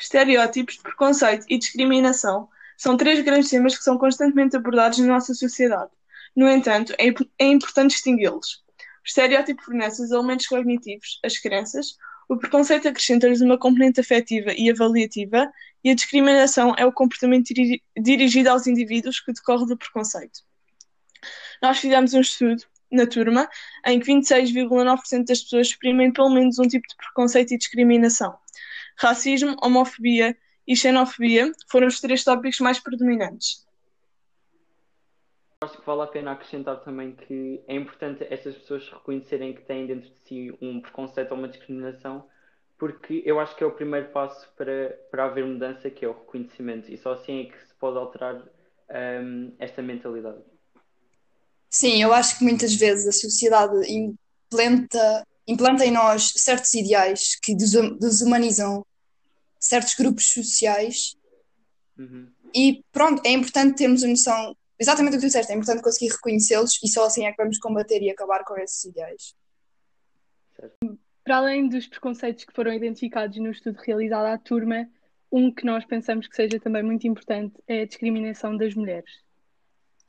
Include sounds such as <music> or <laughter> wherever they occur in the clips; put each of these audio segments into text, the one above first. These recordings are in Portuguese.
Estereótipos, preconceito e discriminação são três grandes temas que são constantemente abordados na nossa sociedade. No entanto, é, é importante distingui-los. O estereótipo fornece os elementos cognitivos, as crenças, o preconceito acrescenta-lhes uma componente afetiva e avaliativa, e a discriminação é o comportamento diri dirigido aos indivíduos que decorre do preconceito. Nós fizemos um estudo na turma em que 26,9% das pessoas exprimem pelo menos um tipo de preconceito e discriminação. Racismo, homofobia e xenofobia foram os três tópicos mais predominantes. Acho que vale a pena acrescentar também que é importante essas pessoas reconhecerem que têm dentro de si um preconceito ou uma discriminação, porque eu acho que é o primeiro passo para, para haver mudança, que é o reconhecimento, e só assim é que se pode alterar um, esta mentalidade. Sim, eu acho que muitas vezes a sociedade implanta, implanta em nós certos ideais que desumanizam certos grupos sociais. Uhum. E pronto, é importante termos a noção, exatamente o que tu disseste, é importante conseguir reconhecê-los e só assim é que vamos combater e acabar com esses ideais. Para além dos preconceitos que foram identificados no estudo realizado à turma, um que nós pensamos que seja também muito importante é a discriminação das mulheres.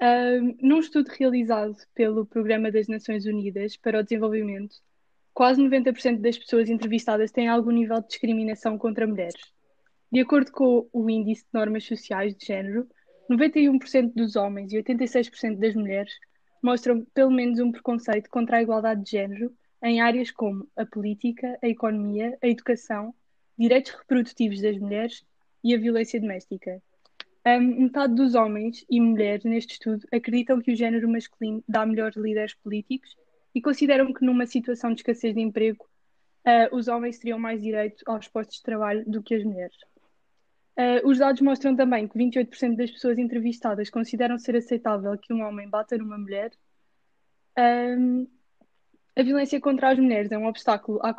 Uh, num estudo realizado pelo Programa das Nações Unidas para o Desenvolvimento, quase 90% das pessoas entrevistadas têm algum nível de discriminação contra mulheres. De acordo com o Índice de Normas Sociais de Género, 91% dos homens e 86% das mulheres mostram pelo menos um preconceito contra a igualdade de género em áreas como a política, a economia, a educação, direitos reprodutivos das mulheres e a violência doméstica. Um, metade dos homens e mulheres neste estudo acreditam que o género masculino dá melhores líderes políticos e consideram que numa situação de escassez de emprego, uh, os homens teriam mais direito aos postos de trabalho do que as mulheres. Uh, os dados mostram também que 28% das pessoas entrevistadas consideram ser aceitável que um homem bata numa mulher. Um, a violência contra as mulheres é um obstáculo à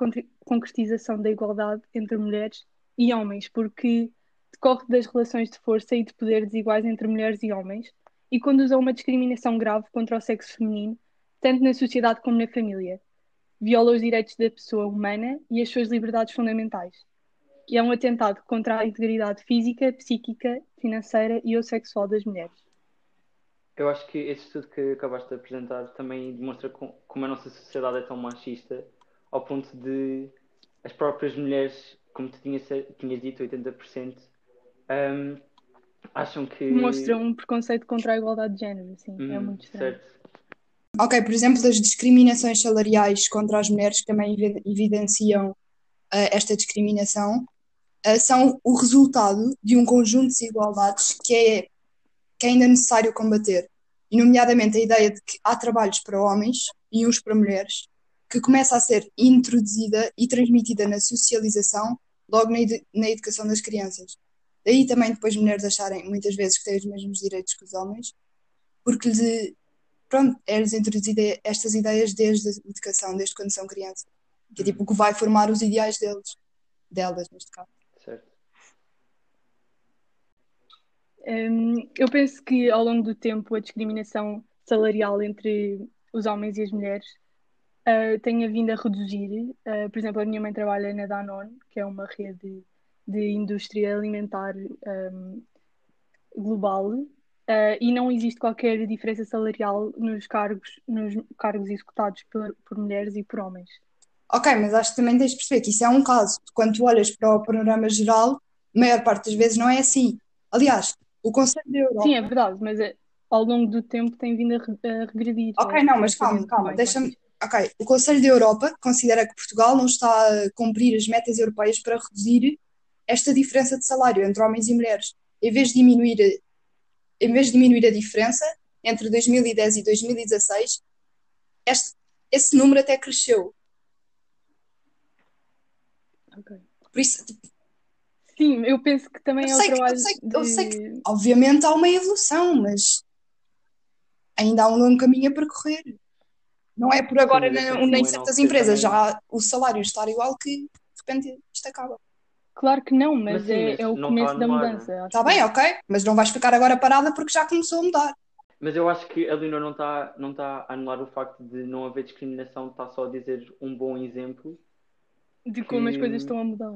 concretização da igualdade entre mulheres e homens, porque decorre das relações de força e de poder desiguais entre mulheres e homens e conduz a uma discriminação grave contra o sexo feminino tanto na sociedade como na família. Viola os direitos da pessoa humana e as suas liberdades fundamentais. E é um atentado contra a integridade física, psíquica, financeira e ou sexual das mulheres. Eu acho que esse estudo que acabaste de apresentar também demonstra como a nossa sociedade é tão machista, ao ponto de as próprias mulheres, como tu tinhas, tinhas dito, 80%, um, acham que. Mostram um preconceito contra a igualdade de género, sim, hum, é muito estranho. Certo. Ok, por exemplo, das discriminações salariais contra as mulheres que também evidenciam uh, esta discriminação, uh, são o resultado de um conjunto de desigualdades que é, que é ainda necessário combater, e nomeadamente a ideia de que há trabalhos para homens e uns para mulheres, que começa a ser introduzida e transmitida na socialização, logo na, na educação das crianças. Daí também depois mulheres acharem muitas vezes que têm os mesmos direitos que os homens, porque lhe pronto, é-lhes introduzida estas ideias desde a educação, desde quando são crianças. Que é tipo o que vai formar os ideais deles, delas, neste caso. Certo. Um, eu penso que ao longo do tempo a discriminação salarial entre os homens e as mulheres uh, tenha vindo a reduzir. Uh, por exemplo, a minha mãe trabalha na Danone, que é uma rede de indústria alimentar um, global, Uh, e não existe qualquer diferença salarial nos cargos, nos cargos executados por, por, mulheres e por homens. Ok, mas acho que também tens de perceber que isso é um caso. Quando tu olhas para o panorama geral, a maior parte das vezes não é assim. Aliás, o Conselho da Europa. Sim, é verdade, mas é, ao longo do tempo tem vindo a, regredir. Ok, não, mas calma, calma, deixa-me. Ok, o Conselho da Europa considera que Portugal não está a cumprir as metas europeias para reduzir esta diferença de salário entre homens e mulheres. Em vez de diminuir em vez de diminuir a diferença entre 2010 e 2016, este, esse número até cresceu. Ok. Por isso, tipo, Sim, eu penso que também é o trabalho. eu, sei, de... eu sei que, obviamente, há uma evolução, mas ainda há um longo caminho a percorrer. Não é por agora, Sim, nem, nem certas empresas, já o salário estar igual que de repente isto acaba. Claro que não, mas, mas sim, é, é, o começo da mudança. Está bem, ok, mas não vais ficar agora parada porque já começou a mudar. Mas eu acho que a Leonor não está não tá a anular o facto de não haver discriminação, está só a dizer um bom exemplo. De como que... as coisas estão a mudar.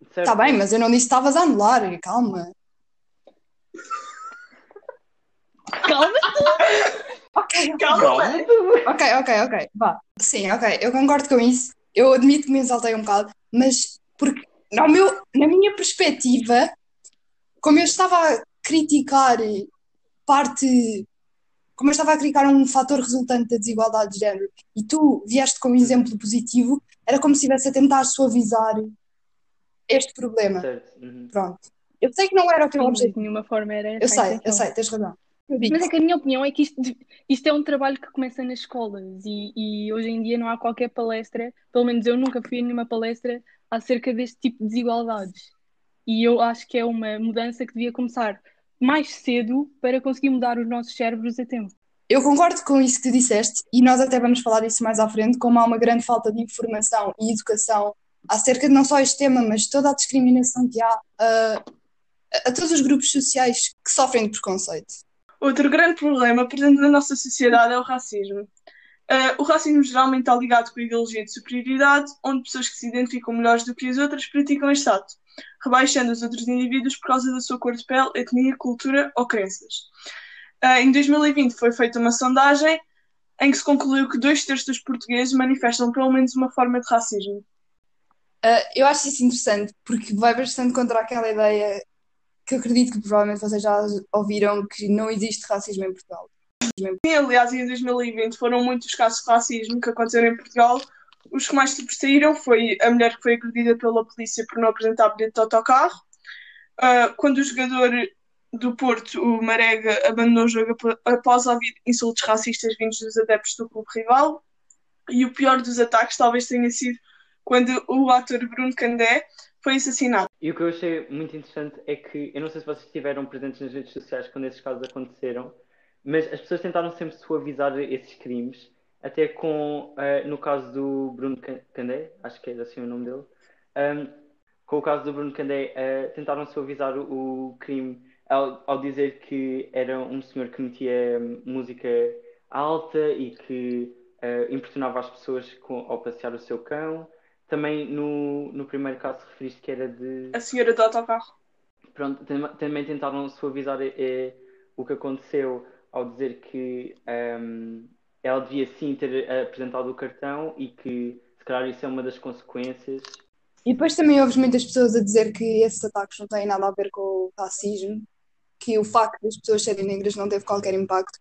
Está tá bem, mas eu não disse que estavas a anular, calma. Calma <laughs> Ok, Calma! ok, ok, ok, vá. Sim, ok, eu concordo com isso. Eu admito que me exaltei um bocado, mas porque no meu, na minha perspectiva, como eu estava a criticar parte, como eu estava a criticar um fator resultante da desigualdade de género e tu vieste com um exemplo positivo, era como se estivesse a tentar suavizar este problema. Certo. Uhum. Pronto. Eu sei que não era o teu Sim, de objetivo. nenhuma forma era Eu sei, eu sei, tens razão. Mas é que a minha opinião é que isto, isto é um trabalho que começa nas escolas e, e hoje em dia não há qualquer palestra, pelo menos eu nunca fui a nenhuma palestra acerca deste tipo de desigualdades. E eu acho que é uma mudança que devia começar mais cedo para conseguir mudar os nossos cérebros a tempo. Eu concordo com isso que tu disseste, e nós até vamos falar disso mais à frente, como há uma grande falta de informação e educação acerca de não só este tema, mas toda a discriminação que há a, a todos os grupos sociais que sofrem de preconceito. Outro grande problema presente na nossa sociedade é o racismo. Ah, o racismo geralmente está ligado com a ideologia de superioridade, onde pessoas que se identificam melhores do que as outras praticam este ato, rebaixando os outros indivíduos por causa da sua cor de pele, etnia, cultura ou crenças. Ah, em 2020 foi feita uma sondagem em que se concluiu que dois terços dos portugueses manifestam pelo menos uma forma de racismo. Uh, eu acho isso interessante porque vai bastante contra aquela ideia que acredito que provavelmente vocês já ouviram que não existe racismo em Portugal. Aliás, em 2020 foram muitos os casos de racismo que aconteceram em Portugal. Os que mais sobressaíram foi a mulher que foi agredida pela polícia por não apresentar bilhete de autocarro. Ah, quando o jogador do Porto, o Marega, abandonou o jogo ap- após ouvir insultos racistas vindos dos adeptos do clube rival. E o pior dos ataques talvez tenha sido quando o ator Bruno Candé foi assassinado. E o que eu achei muito interessante é que, eu não sei se vocês estiveram presentes nas redes sociais quando esses casos aconteceram, mas as pessoas tentaram sempre suavizar esses crimes, até com, eh, no caso do Bruno Can- Candé, acho que é assim o nome dele, ahm, com o caso do Bruno Candé, eh, tentaram suavizar o, o crime ao, ao dizer que era um senhor que metia hum, música alta e que eh, impressionava as pessoas com- ao passear o seu cão. Também no, no primeiro caso referiste que era de. A senhora do autocarro. Pronto, tam- também tentaram suavizar eh, o que aconteceu ao dizer que ehm, ela devia sim ter apresentado o cartão e que se calhar isso é uma das consequências. E depois também ouves muitas pessoas a dizer que esses ataques não têm nada a ver com o racismo, que o facto das pessoas serem negras não teve qualquer impacto.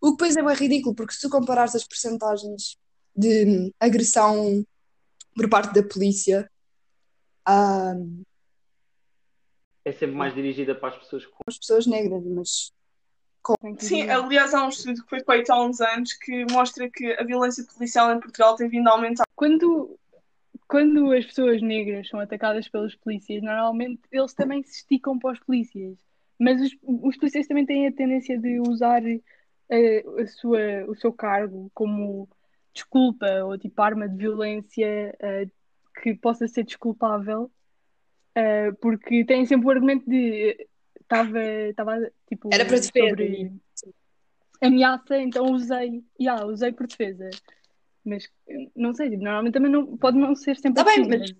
O que depois é bem ridículo, porque se tu comparares as percentagens de agressão por parte da polícia, ah, É sempre mais dirigida para as pessoas com. as pessoas negras, mas Que Sim, aliás, há um estudo que foi feito há uns anos que mostra que a violência policial em Portugal tem vindo a aumentar. Quando, quando as pessoas negras são atacadas pelos polícias, normalmente eles também se esticam para os polícias. Mas os, os polícias também têm a tendência de usar eh, a sua, o seu cargo como desculpa ou tipo arma de violência eh, que possa ser desculpável, eh, porque têm sempre o argumento de estava estava tipo Era para defesa. sobre ameaça, então usei, yeah, usei por defesa. Mas não sei, tipo, normalmente também não, pode não ser sempre Tá bem, assim, mas-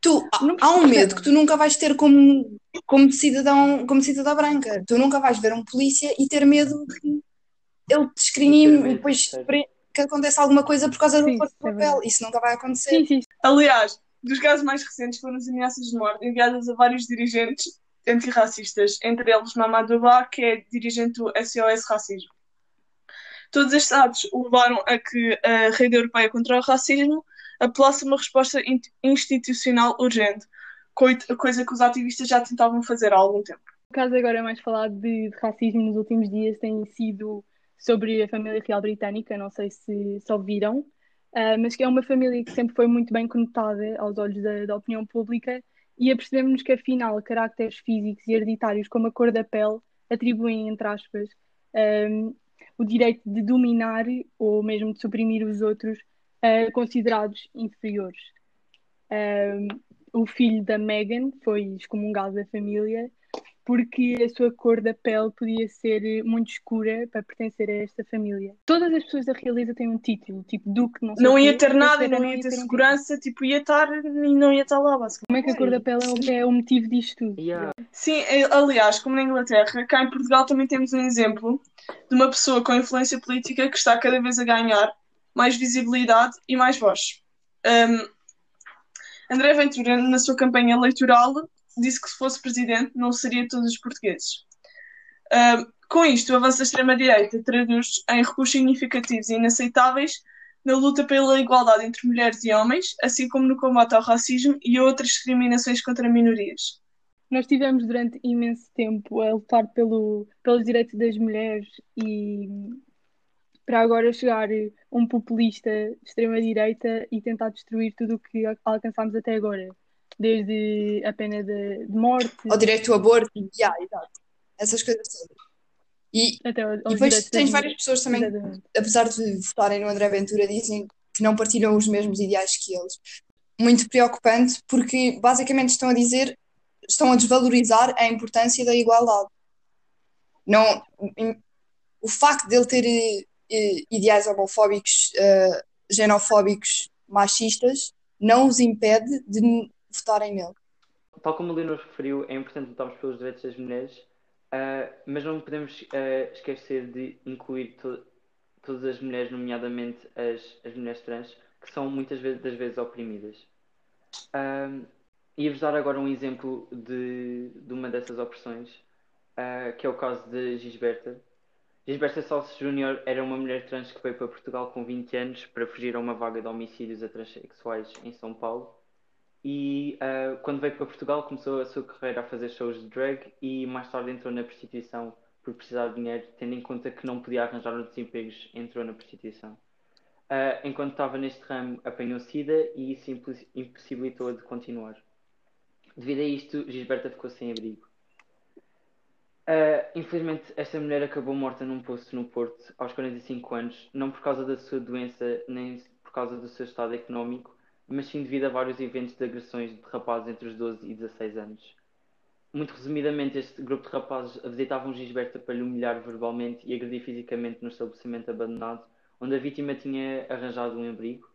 tu, há, Não há um medo que tu nunca vais ter como, como cidadão, como cidadã branca. Tu nunca vais ver um polícia e ter medo que ele te discrimine e depois que aconteça alguma coisa por causa Sim, do isso é papel. verdade. Isso nunca vai acontecer. Sim, sim, Aliás, dos casos mais recentes foram as ameaças de morte enviadas a vários dirigentes antirracistas, entre eles Mamadou Ba, que é dirigente do SOS Racismo. Todos estes atos levaram a que a Rede Europeia contra o Racismo apelasse uma resposta in- institucional urgente, coisa que os ativistas já tentavam fazer há algum tempo. O caso agora mais falado de, de racismo nos últimos dias tem sido sobre a família real britânica, não sei se viram, ah, mas que é uma família que sempre foi muito bem conotada aos olhos da, da opinião pública e apercebemos que afinal caracteres físicos e hereditários como a cor da pele atribuem, entre aspas, ahm, o direito de dominar ou mesmo de suprimir os outros ah, considerados inferiores. Ahm, o filho da Meghan foi excomungado da família porque a sua cor da pele podia ser muito escura para pertencer a esta família. Todas as pessoas da realeza têm um título, tipo Duque, não sei Não ia quê, ter nada esse não era- ia ter um título. segurança, tipo, ia estar e não ia estar lá, basicamente. Como é que a cor da pele é o- é motivo disto tudo? Yeah. Sim, eh, aliás, como na Inglaterra, cá em Portugal também temos um exemplo de uma pessoa com influência política que está cada vez a ganhar mais visibilidade e mais voz. Um, André Ventura, na sua campanha eleitoral, disse que se fosse presidente não seria todos os portugueses. Um, com isto, o avanço da extrema-direita traduz em recursos significativos e inaceitáveis na luta pela igualdade entre mulheres e homens, assim como no combate ao racismo e outras discriminações contra minorias. Nós tivemos durante imenso tempo a lutar pelo, pelos direitos das mulheres e para agora chegar um populista de extrema-direita e tentar destruir tudo o que al- alcançámos até agora, desde a pena de, de morte Ao direito ao aborto, yeah, exato. Essas coisas todas. E, até ao- e aos depois tens das várias pessoas também Exatamente. apesar de votarem no André Ventura, dizem que não partilham os mesmos ideais que eles. Muito preocupante, porque basicamente estão a dizer, estão a desvalorizar a importância da igualdade. Não, o facto de ele ter eh, eh, ideais homofóbicos, eh, xenofóbicos, machistas, não os impede de votarem nele. Tal como o Leonor referiu, é importante lutarmos pelos direitos das mulheres, ah, mas não podemos ah, esquecer de incluir to- todas as mulheres, nomeadamente as, as mulheres trans, que são muitas vezes, das vezes oprimidas. Ah, Ia-vos dar agora um exemplo de, de uma dessas opressões, ah, que é o caso de Gisberta. Gisberta Salles Júnior era uma mulher trans que veio para Portugal com 20 anos para fugir a uma vaga de homicídios a transexuais em São Paulo. E ah, quando veio para Portugal começou a sua carreira a fazer shows de drag e mais tarde entrou na prostituição por precisar de dinheiro, tendo em conta que não podia arranjar outros empregos, entrou na prostituição. Ah, enquanto estava neste ramo, apanhou SIDA e isso impos- impossibilitou-a de continuar. Devido a isto, Gisberta ficou sem abrigo. Ah, infelizmente, esta mulher acabou morta num poço no Porto aos 45 anos, não por causa da sua doença nem por causa do seu estado económico, mas sim devido a vários eventos de agressões de rapazes entre os 12 e 16 anos. Muito resumidamente, este grupo de rapazes visitavam Gisberta para lhe humilhar verbalmente e agredir fisicamente no estabelecimento abandonado, onde a vítima tinha arranjado um abrigo.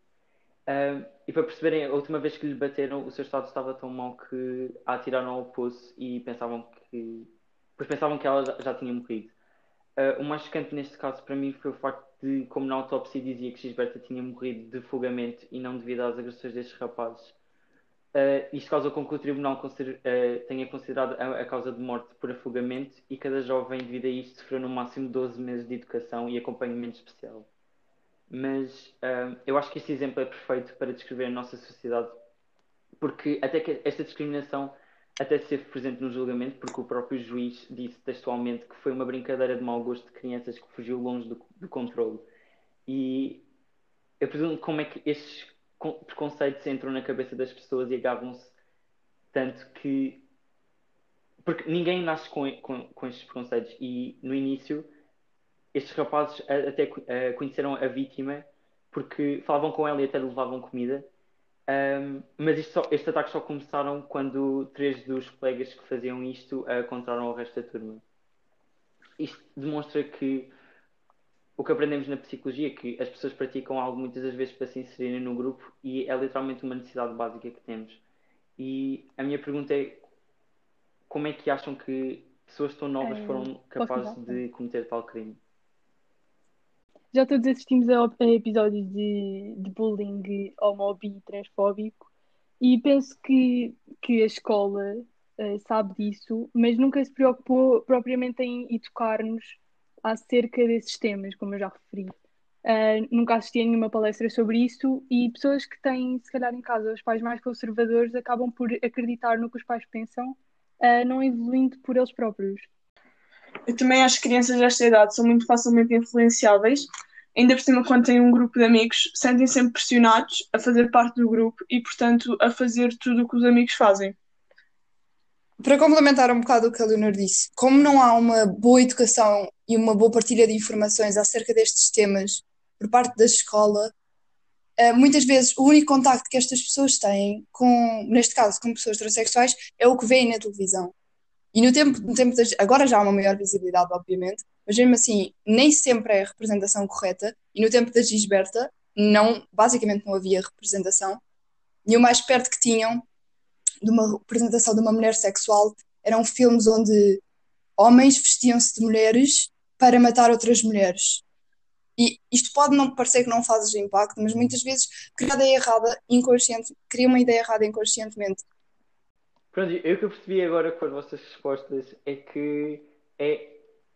E para perceberem, a última vez que lhe bateram, o seu estado estava tão mau que a atiraram ao poço e pensavam que. Pois pensavam que ela já, tinha morrido. Ah, o mais chocante neste caso para mim foi o facto de, como na autópsia dizia que Gisberta tinha morrido de afogamento e não devido às agressões destes rapazes. Ah, isto causou com que o tribunal ah, tenha considerado a, a causa de morte por afogamento e cada jovem, devido a isto, sofreu no máximo 12 meses de educação e acompanhamento especial. Mas ah, eu acho que este exemplo é perfeito para descrever a nossa sociedade, porque até que esta discriminação até esteve presente no julgamento, porque o próprio juiz disse textualmente que foi uma brincadeira de mau gosto de crianças que fugiu longe do, do controle. E eu pergunto como é que estes con- preconceitos entram na cabeça das pessoas e agarram-se tanto que. Porque ninguém nasce com, com, com estes preconceitos. E no início, estes rapazes até co- conheceram a vítima porque falavam com ela e até levavam comida. Um, mas só- estes ataques só começaram quando três dos colegas que faziam isto uh, contaram ao resto da turma. Isto demonstra que o que aprendemos na psicologia é que as pessoas praticam algo muitas das vezes para se inserirem no grupo e é literalmente uma necessidade básica que temos. E a minha pergunta é como é que acham que pessoas tão novas Eh, foram capazes de cometer tal crime? Já todos assistimos a, a episódios de, de bullying homobi transfóbico e penso que, que a escola eh, sabe disso, mas nunca se preocupou propriamente em educar-nos acerca desses temas, como eu já referi. Eh, nunca assisti a nenhuma palestra sobre isso e pessoas que têm, se calhar, em casa os pais mais conservadores acabam por acreditar no que os pais pensam, eh, não evoluindo por eles próprios. Eu também acho que crianças desta idade são muito facilmente influenciáveis, ainda por cima quando têm um grupo de amigos, sentem sempre pressionados a fazer parte do grupo e, portanto, a fazer tudo o que os amigos fazem. Para complementar um bocado o que a Leonor disse, como não há uma boa educação e uma boa partilha de informações acerca destes temas por parte da escola, eh, muitas vezes o único contacto que estas pessoas têm com, neste caso, com pessoas transexuais, é o que veem na televisão. E no tempo, no tempo das, agora já há uma maior visibilidade, obviamente, mas mesmo assim, nem sempre é a representação correta. E no tempo da Gisberta, não, basicamente não havia representação. E o mais perto que tinham de uma representação de uma mulher sexual eram filmes onde homens vestiam-se de mulheres para matar outras mulheres. E isto pode não parecer que não faz impacto, mas muitas vezes cria uma ideia errada inconsciente, cria uma ideia errada inconscientemente. Pronto, eu que eu percebi agora com as vossas respostas é que é,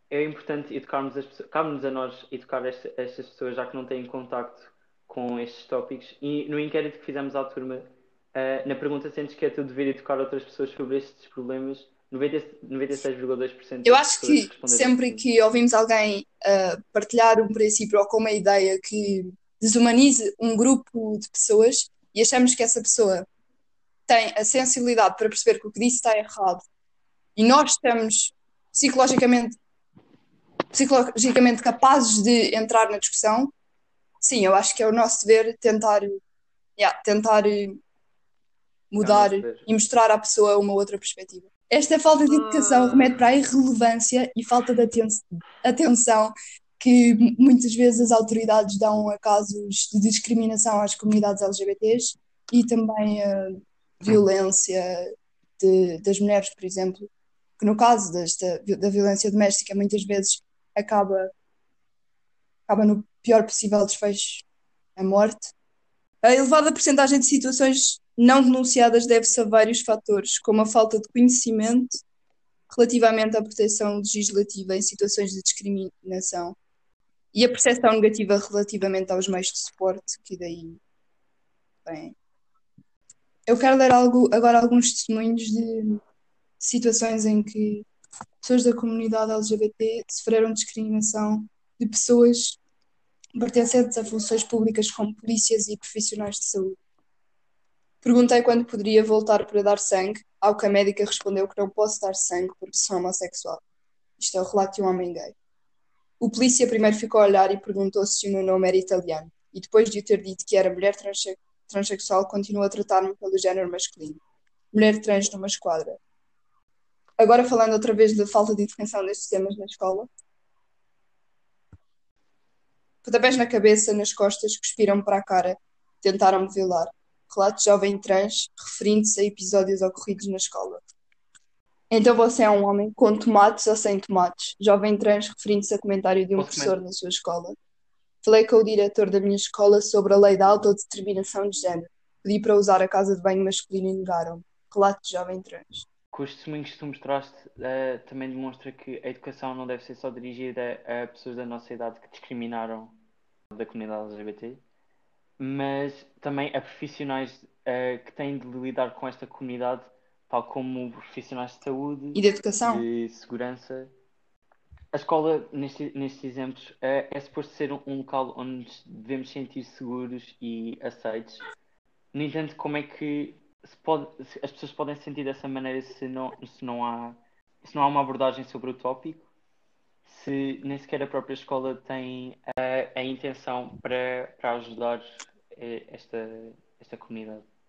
é importante educarmos as pessoas, cabe-nos a nós educar esta, estas pessoas já que não têm contacto com estes tópicos. E no inquérito que fizemos à turma, uh, na pergunta sentes que é tu dever educar outras pessoas sobre estes problemas, 96,2%. Eu acho que sempre que ouvimos alguém uh, partilhar um princípio ou com uma ideia que desumanize um grupo de pessoas e achamos que essa pessoa tem a sensibilidade para perceber que o que disse está errado. E nós estamos psicologicamente psicologicamente capazes de entrar na discussão, sim, eu acho que é o nosso dever tentar, yeah, tentar mudar e mostrar à pessoa uma outra perspectiva. Esta falta de educação remete para a irrelevância e falta de atenção que muitas vezes as autoridades dão a casos de discriminação às comunidades LGBTs e também a violência de, das mulheres, por exemplo, que no caso desta, da violência doméstica muitas vezes acaba, acaba no pior possível desfecho, a morte. A elevada porcentagem de situações não denunciadas deve-se a vários fatores, como a falta de conhecimento relativamente à proteção legislativa em situações de discriminação e a percepção negativa relativamente aos meios de suporte, que daí bem. Eu quero ler algo, agora alguns testemunhos de situações em que pessoas da comunidade LGBT sofreram discriminação de pessoas pertencentes a funções públicas como polícias e profissionais de saúde. Perguntei quando poderia voltar para dar sangue, ao que a médica respondeu que não posso dar sangue porque sou homossexual. Isto é o relato de um homem gay. O polícia primeiro ficou a olhar e perguntou se o meu nome era italiano, e depois de eu ter dito que era mulher transe transexual, continuou a tratar-me pelo género masculino. Mulher trans numa esquadra. Agora falando outra vez da falta de intervenção destes temas na escola. Pontapés na cabeça, nas costas, cuspiram-me para a cara, tentaram-me violar relato jovem trans, referindo-se a episódios ocorridos na escola. Então você é um homem com tomates ou sem tomates? Jovem trans, referindo-se a comentário de um professor na sua escola. Falei com o diretor da minha escola sobre a lei da autodeterminação de género. Pedi para usar a casa de banho masculina e negaram-me. Relato de jovem trans. Com os testemunhos que tu mostraste, uh, também demonstra que a educação não deve ser só dirigida a pessoas da nossa idade que discriminaram da comunidade LGBT, mas também a profissionais uh, que têm de lidar com esta comunidade, tal como profissionais de saúde e de educação, de segurança. A escola, neste, nestes exemplos, uh, é suposto ser um, local onde devemos sentir seguros e aceitos. No entanto, como é que pode, as pessoas podem se sentir dessa maneira se não, se não, há, se não há uma abordagem sobre o tópico? Se nem sequer a própria escola tem a, a intenção para, para ajudar esta, esta comunidade.